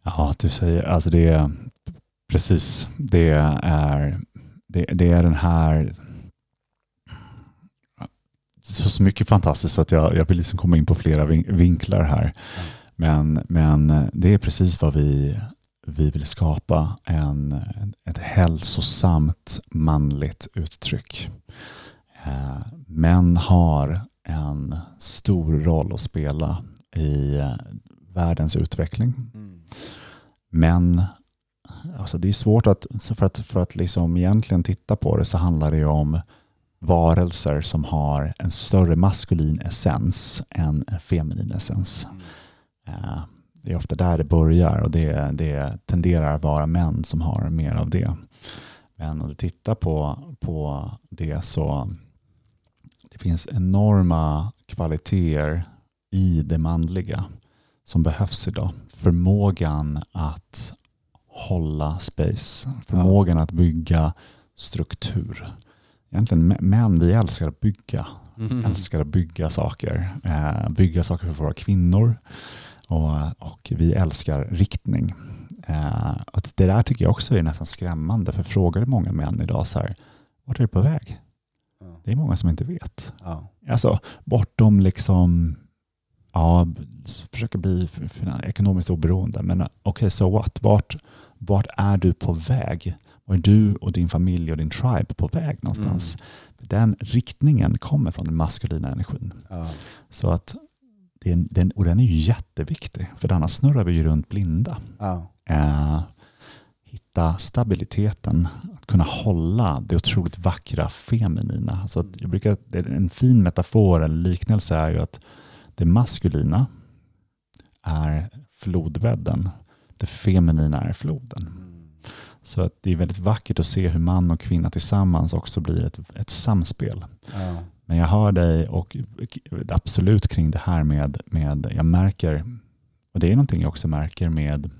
Ja, du säger, alltså det är precis, det är, det, det är den här så, så mycket fantastiskt så att jag, jag vill liksom komma in på flera vinklar här. Men, men det är precis vad vi, vi vill skapa, en, ett hälsosamt manligt uttryck. Eh, män har en stor roll att spela i världens utveckling. Mm. Men alltså det är svårt att, för att, för att liksom egentligen titta på det så handlar det om varelser som har en större maskulin essens än en feminin essens. Mm. Eh, det är ofta där det börjar och det, det tenderar att vara män som har mer av det. Men om du tittar på, på det så det finns enorma kvaliteter i det manliga som behövs idag. Förmågan att hålla space, förmågan ja. att bygga struktur. Egentligen män, vi älskar att bygga. Mm. älskar att bygga saker. Eh, bygga saker för våra kvinnor. Och, och vi älskar riktning. Eh, och det där tycker jag också är nästan skrämmande. För frågar många män idag så här, vart är du på väg? Det är många som inte vet. Ja. Alltså bortom liksom ja, försöka bli ekonomiskt oberoende. Men okej, okay, so what? Vart, vart är du på väg? Var är du och din familj och din tribe på väg någonstans? Mm. Den riktningen kommer från den maskulina energin. Ja. Så att den, den, och den är ju jätteviktig, för annars snurrar vi ju runt blinda. Ja. Eh, hitta stabiliteten, kunna hålla det otroligt vackra feminina. Alltså jag brukar, en fin metafor eller liknelse är ju att det maskulina är flodbädden. Det feminina är floden. Så att det är väldigt vackert att se hur man och kvinna tillsammans också blir ett, ett samspel. Ja. Men jag hör dig och absolut kring det här med, med, jag märker, och det är någonting jag också märker med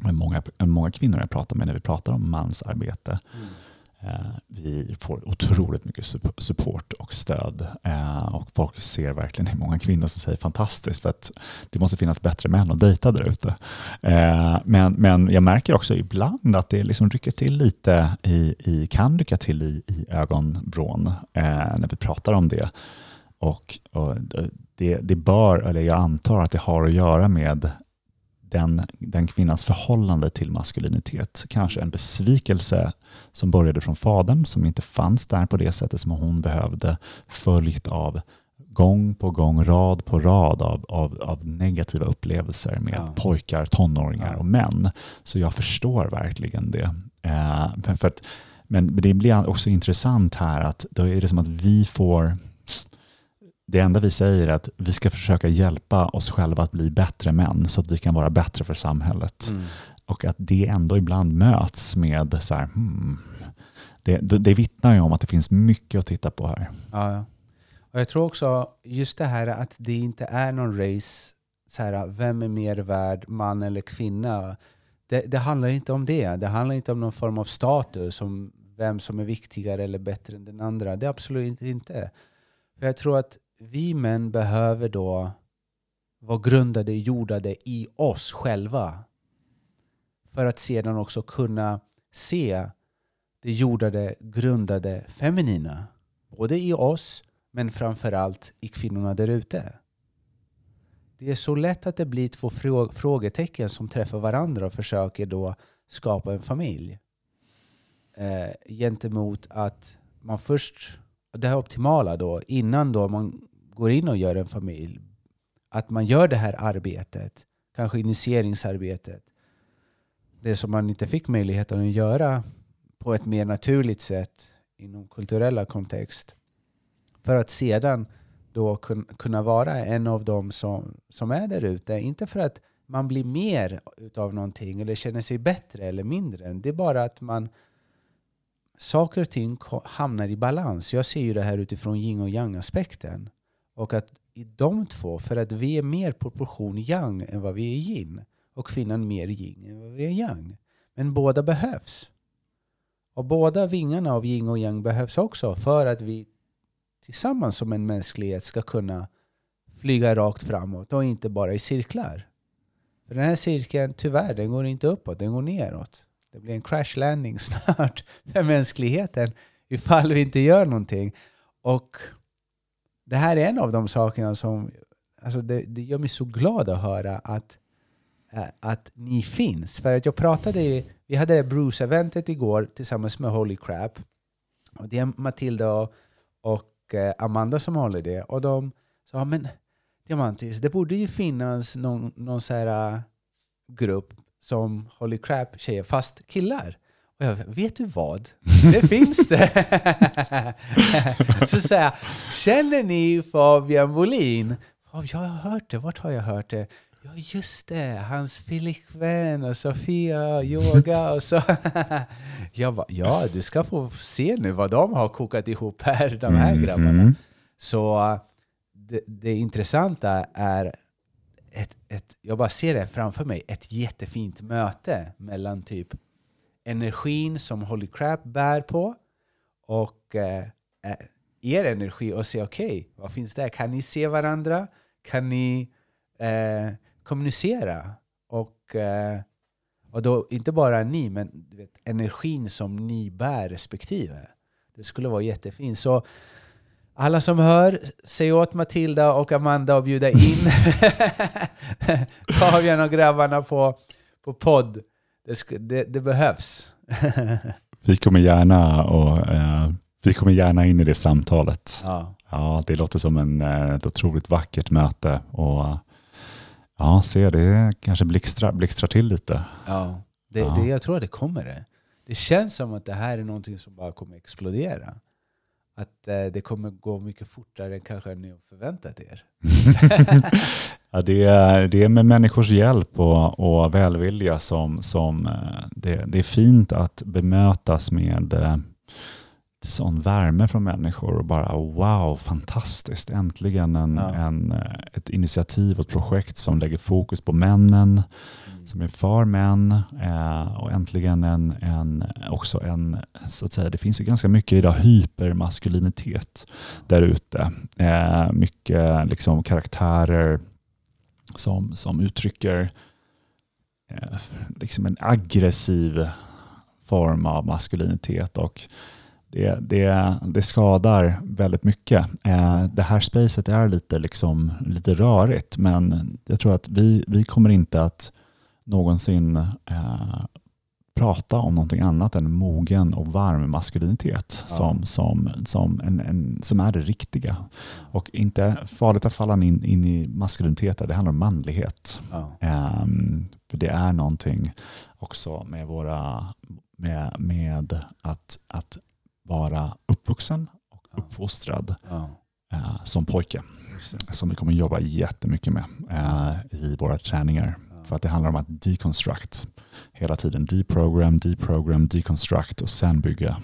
många, många kvinnor jag pratar med när vi pratar om mansarbete. Mm. Eh, vi får otroligt mycket support och stöd eh, och folk ser verkligen, är många kvinnor som säger fantastiskt för att det måste finnas bättre män att dejta där ute. Eh, men, men jag märker också ibland att det liksom rycker till lite, i, i, kan rycka till i, i ögonvrån när vi pratar om det. Och, och det, det bör, eller jag antar att det har att göra med den, den kvinnans förhållande till maskulinitet. Kanske en besvikelse som började från fadern som inte fanns där på det sättet som hon behövde, följt av gång på gång, rad på rad av, av, av negativa upplevelser med ja. pojkar, tonåringar ja. och män. Så jag förstår verkligen det. Eh, för att, men det blir också intressant här att då är det som att vi får det enda vi säger är att vi ska försöka hjälpa oss själva att bli bättre män så att vi kan vara bättre för samhället. Mm. Och att det ändå ibland möts med så här, hmm, det, det, det vittnar ju om att det finns mycket att titta på här. Ja, och Jag tror också just det här att det inte är någon race, så här, vem är mer värd, man eller kvinna? Det, det handlar inte om det. Det handlar inte om någon form av status, om vem som är viktigare eller bättre än den andra. Det är absolut inte. För jag tror att vi män behöver då vara grundade, jordade i oss själva. För att sedan också kunna se det jordade, grundade feminina. Både i oss, men framförallt i kvinnorna där ute. Det är så lätt att det blir två frågetecken som träffar varandra och försöker då skapa en familj. Eh, gentemot att man först, det här optimala då, innan då man går in och gör en familj, att man gör det här arbetet, kanske initieringsarbetet, det som man inte fick möjligheten att göra på ett mer naturligt sätt inom kulturella kontext. För att sedan då kunna vara en av dem som, som är där ute. Inte för att man blir mer utav någonting eller känner sig bättre eller mindre. Det är bara att man saker och ting hamnar i balans. Jag ser ju det här utifrån yin och yang-aspekten. Och att i de två, för att vi är mer proportion yang än vad vi är yin och kvinnan mer yin än vad vi är yang. Men båda behövs. Och båda vingarna av yin och yang behövs också för att vi tillsammans som en mänsklighet ska kunna flyga rakt framåt och inte bara i cirklar. För den här cirkeln, tyvärr, den går inte uppåt, den går neråt. Det blir en crash landing snart för mänskligheten ifall vi inte gör någonting. Och det här är en av de sakerna som alltså det, det gör mig så glad att höra att, eh, att ni finns. För att jag pratade, vi hade Bruce-eventet igår tillsammans med Holy Crap. Och det är Matilda och, och eh, Amanda som håller det. Och de sa, men Diamantis, det borde ju finnas någon, någon så här, eh, grupp som Holy Crap tjejer, fast killar. Och jag vet du vad? Det finns det! så säger jag, känner ni Fabian Bolin? Jag har hört det, vart har jag hört det? Ja just det, hans flickvän och Sofia yoga och så. jag bara, ja du ska få se nu vad de har kokat ihop här, de här mm, grabbarna. Mm. Så det, det intressanta är ett, ett, jag bara ser det framför mig, ett jättefint möte mellan typ energin som Holy Crap bär på och eh, eh er energi och se okej, okay, vad finns där? Kan ni se varandra? Kan ni eh, kommunicera? Och, eh, och då inte bara ni, men vet, energin som ni bär respektive. Det skulle vara jättefint. Så alla som hör, säg åt Matilda och Amanda att bjuda in Fabian och grabbarna på, på podd. Det, det, det behövs. vi kommer gärna och, eh, vi kommer gärna in i det samtalet. Ja. Ja, det låter som en, eh, ett otroligt vackert möte. Och, ja, se det kanske blixtrar, blixtrar till lite. Ja, det, ja. Det, jag tror att det kommer det. Det känns som att det här är någonting som bara kommer explodera att eh, det kommer gå mycket fortare än kanske ni har förväntat er. ja, det, är, det är med människors hjälp och, och välvilja som, som eh, det, det är fint att bemötas med eh, sån värme från människor och bara wow, fantastiskt. Äntligen en, ja. en, eh, ett initiativ och ett projekt som lägger fokus på männen, som är för män eh, och äntligen en, en, också en, så att säga, det finns ju ganska mycket idag hypermaskulinitet där ute. Eh, mycket liksom karaktärer som, som uttrycker eh, liksom en aggressiv form av maskulinitet och det, det, det skadar väldigt mycket. Eh, det här spacet är lite, liksom, lite rörigt men jag tror att vi, vi kommer inte att någonsin eh, prata om någonting annat än mogen och varm maskulinitet ja. som, som, som, en, en, som är det riktiga. Och inte farligt att falla in, in i maskulinitet, det handlar om manlighet. Ja. Um, för det är någonting också med, våra, med, med att, att vara uppvuxen och uppfostrad ja. uh, som pojke. Som vi kommer jobba jättemycket med uh, i våra träningar. För att det handlar om att deconstruct. Hela tiden deprogram, deprogram, deconstruct och sen bygga.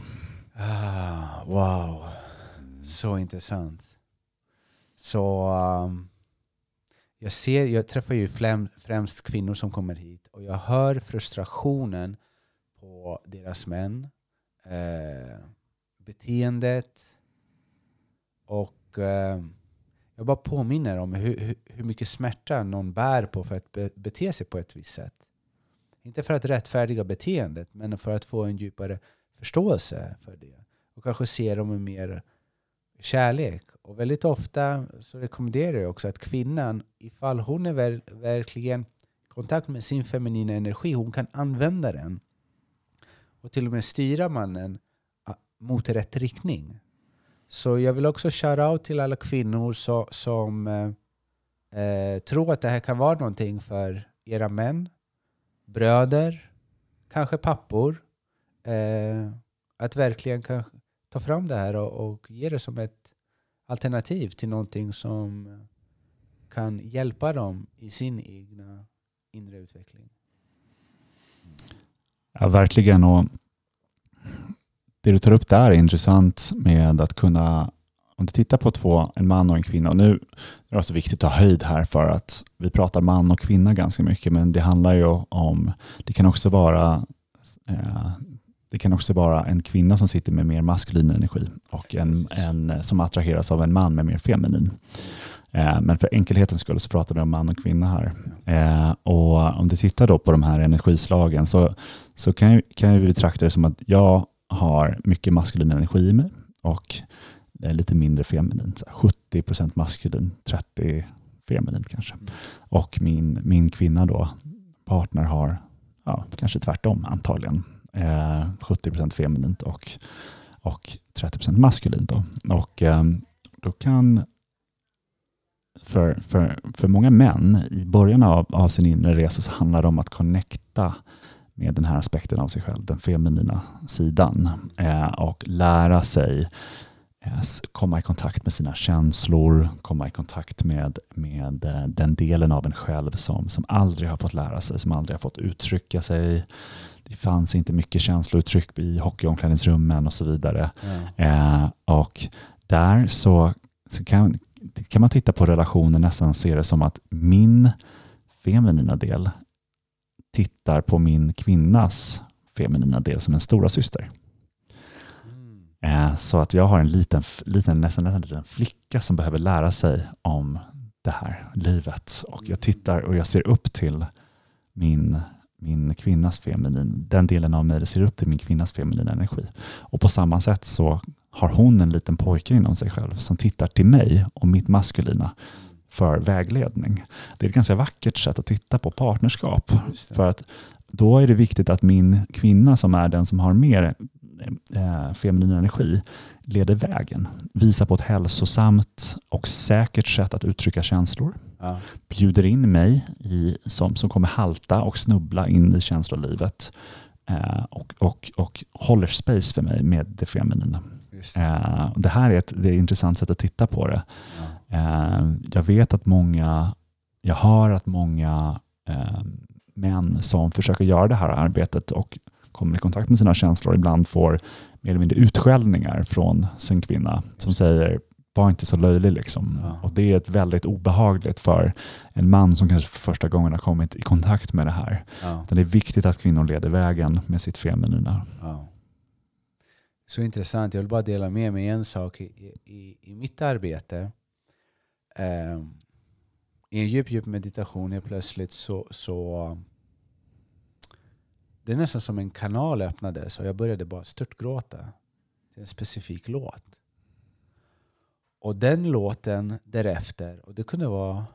Ah, wow, så intressant. Så um, jag, ser, jag träffar ju främst kvinnor som kommer hit och jag hör frustrationen på deras män. Eh, beteendet och eh, jag bara påminner om hur, hur, mycket smärta någon bär på för att be, bete sig på ett visst sätt. Inte för att rättfärdiga beteendet, men för att få en djupare förståelse för det. Och kanske se dem med mer kärlek. Och väldigt ofta så rekommenderar jag också att kvinnan, ifall hon är ver verkligen i kontakt med sin feminina energi, hon kan använda den och till och med styra mannen ah, mot rätt riktning. Så jag vill också shout-out till alla kvinnor så, som eh, eh, tror att det här kan vara någonting för era män, bröder, kanske pappor. Eh, att verkligen kan ta fram det här och, och ge det som ett alternativ till någonting som kan hjälpa dem i sin egna inre utveckling. Ja, verkligen. Och det du tar upp där är intressant med att kunna, om du tittar på två, en man och en kvinna, och nu är det också viktigt att ha höjd här för att vi pratar man och kvinna ganska mycket, men det handlar ju om, det kan också vara eh, det kan också vara en kvinna som sitter med mer maskulin energi och en, en som attraheras av en man med mer feminin. Eh, men för enkelhetens skull så pratar vi om man och kvinna här. Eh, och om du tittar då på de här energislagen så, så kan, kan vi betrakta det som att jag har mycket maskulin energi i mig och det är lite mindre feminin. 70 procent maskulin, 30 feminin kanske. Mm. Och min, min kvinna då, partner har ja, kanske tvärtom antagligen. Eh, 70 procent feminint och, och 30 procent maskulint. Då. Och eh, då kan för, för, för många män i början av, av sin inre resa så handlar det om att connecta med den här aspekten av sig själv, den feminina sidan eh, och lära sig eh, komma i kontakt med sina känslor, komma i kontakt med, med eh, den delen av en själv som, som aldrig har fått lära sig, som aldrig har fått uttrycka sig. Det fanns inte mycket känslouttryck i hockeyomklädningsrummen och så vidare. Mm. och där så, så kan, kan man titta på relationen nästan och se det som att min feminina del tittar på min kvinnas feminina del som en stora syster. Mm. Eh, så att jag har en liten, liten, nästan, nästan liten flicka som behöver lära sig om det här livet. Och jag tittar och jag ser upp till min, min kvinnas feminin, den delen av mig ser upp till min kvinnas feminina energi. Och på samma sätt så har hon en liten pojke inom sig själv som tittar till mig och mitt maskulina för vägledning. Det är ett ganska vackert sätt att titta på partnerskap. För att då är det viktigt att min kvinna som är den som har mer eh, feminin energi leder vägen. Visar på ett hälsosamt och säkert sätt att uttrycka känslor. Ja. Bjuder in mig i, som, som kommer halta och snubbla in i känslolivet. Eh, och, och, och håller space för mig med det feminina. Det. Eh, det. här är ett, det är ett intressant sätt att titta på det. Ja. Eh, jag vet att många, jag hör att många eh, män som försöker göra det här arbetet och kommer i kontakt med sina känslor ibland får mer eller mindre utskällningar från sin kvinna som säger var inte så löjlig. Liksom. Ja. Och Det är ett väldigt obehagligt för en man som kanske för första gången har kommit i kontakt med det här. Ja. Det är viktigt att kvinnor leder vägen med sitt feminina. Ja. Så intressant. Jag vill bara dela med mig en sak i, i, i mitt arbete eh, i en djup, djup meditation helt plötsligt så, så det är nästan som en kanal öppnades och jag började bara störtgråta till en specifik låt. Och den låten därefter, och det kunde vara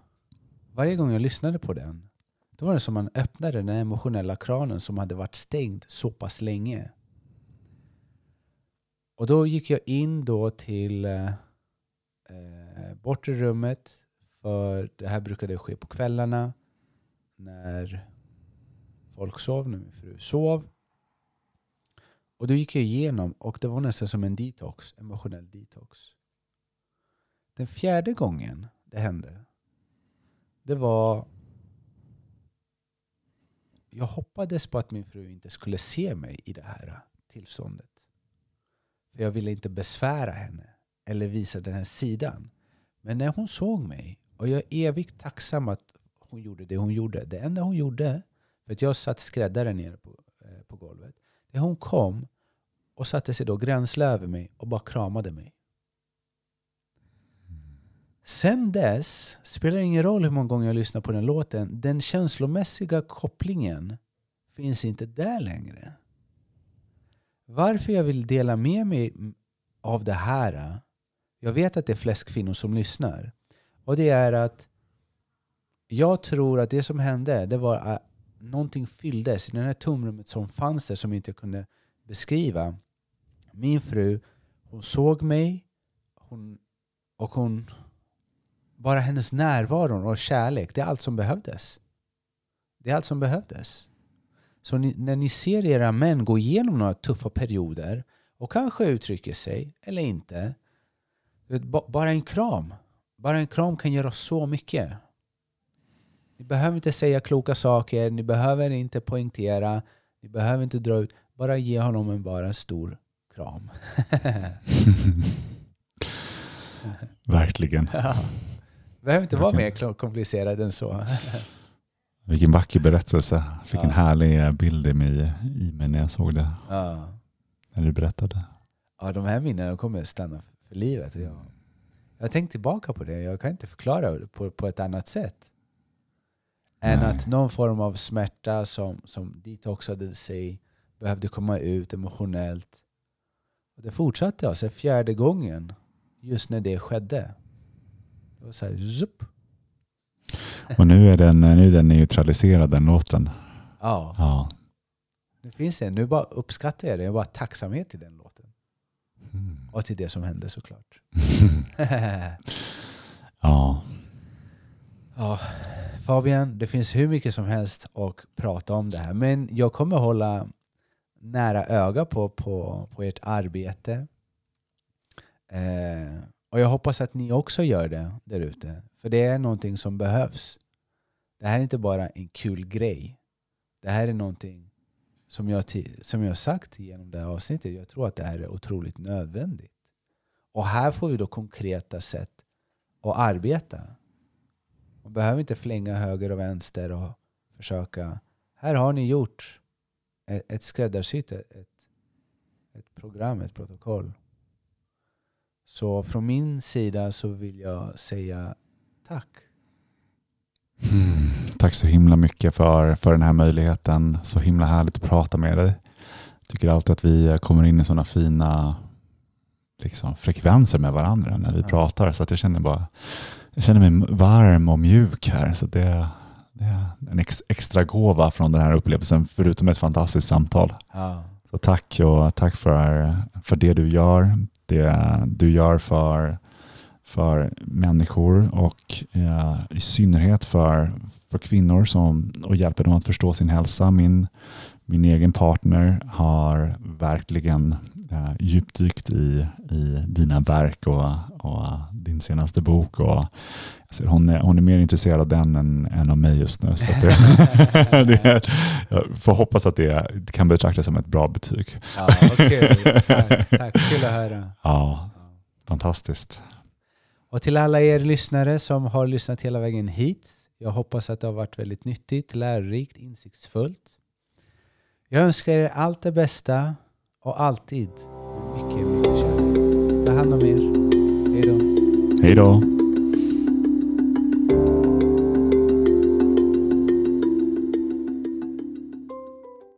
varje gång jag lyssnade på den, då var det som man öppnade den emotionella kranen som hade varit stängd så pass länge. Och då gick jag in då till eh, Eh, bortre rummet. För det här brukade ske på kvällarna när folk sov, när min fru sov. Och då gick jag igenom och det var nästan som en detox, emotionell detox. Den fjärde gången det hände, det var... Jag hoppades på att min fru inte skulle se mig i det här tillståndet. För jag ville inte besvära henne eller visa den här sidan. Men när hon såg mig, och jag är evigt tacksam att hon gjorde det hon gjorde. Det enda hon gjorde, för att jag satt skräddare nere på, eh, på golvet. Det hon kom och satte sig då gränsle över mig och bara kramade mig. sen dess, spelar det ingen roll hur många gånger jag lyssnar på den låten, den känslomässiga kopplingen finns inte där längre. Varför jag vill dela med mig av det här, jag vet att det är flest kvinnor som lyssnar, och det är att jag tror att det som hände, det var att någonting fylldes i det här tomrummet som fanns där som jag inte kunde beskriva. Min fru, hon såg mig hon, och hon bara hennes närvaro och kärlek, det är allt som behövdes. Det är allt som behövdes. Så ni, när ni ser era män gå igenom några tuffa perioder och kanske uttrycker sig, eller inte. Bara en kram. Bara en kram kan göra så mycket. Ni behöver inte säga kloka saker, ni behöver inte poängtera, ni behöver inte dra ut. Bara ge honom en, bara en stor kram. Verkligen. Ja. Behöver inte vara mer komplicerad än så. Vilken vacker berättelse. Fick ja. en härlig bild i mig, i mig när jag såg det. Ja. När du berättade. Ja, de här minnena kommer stanna för livet. Jag, jag har tänkt tillbaka på det. Jag kan inte förklara det på, på ett annat sätt. Än Nej. att någon form av smärta som, som detoxade sig behövde komma ut emotionellt. Och det fortsatte alltså fjärde gången just när det skedde. Det var så här, zup. Och nu är den, nu är den neutraliserad den låten. Ja. ja. Det finns en. Nu bara uppskattar jag det. Jag bara tacksamhet till den låten. Och till det som hände såklart. ja. Ja. Fabian, det finns hur mycket som helst att prata om det här. Men jag kommer hålla nära öga på, på, på ert arbete. Eh, och jag hoppas att ni också gör det där ute. För det är någonting som behövs. Det här är inte bara en kul grej. Det här är någonting som jag, som jag sagt genom det här avsnittet. Jag tror att det här är otroligt nödvändigt. Och här får vi då konkreta sätt att arbeta. Man behöver inte flänga höger och vänster och försöka. Här har ni gjort ett, ett skräddarsytt, ett, ett program, ett protokoll. Så från min sida så vill jag säga tack. Mm, tack så himla mycket för, för den här möjligheten. Så himla härligt att prata med dig. Jag tycker alltid att vi kommer in i sådana fina liksom, frekvenser med varandra när vi ja. pratar. Så att jag känner bara jag känner mig varm och mjuk här. Så det, det är en ex, extra gåva från den här upplevelsen, förutom ett fantastiskt samtal. Ja. Så tack och tack för, för det du gör, det du gör för, för människor och eh, i synnerhet för, för kvinnor som, och hjälper dem att förstå sin hälsa. Min, min egen partner har verkligen eh, djupdykt i, i dina verk och, och din senaste bok. Och, alltså, hon, är, hon är mer intresserad av den än, än av mig just nu. Så det, det, jag får hoppas att det kan betraktas som ett bra betyg. Ja, okay. tack, tack, kul att höra. Ja, fantastiskt. Och till alla er lyssnare som har lyssnat hela vägen hit. Jag hoppas att det har varit väldigt nyttigt, lärorikt, insiktsfullt. Jag önskar er allt det bästa och alltid mycket, mycket kärlek. Ta hand om er. Hej då. Hej då.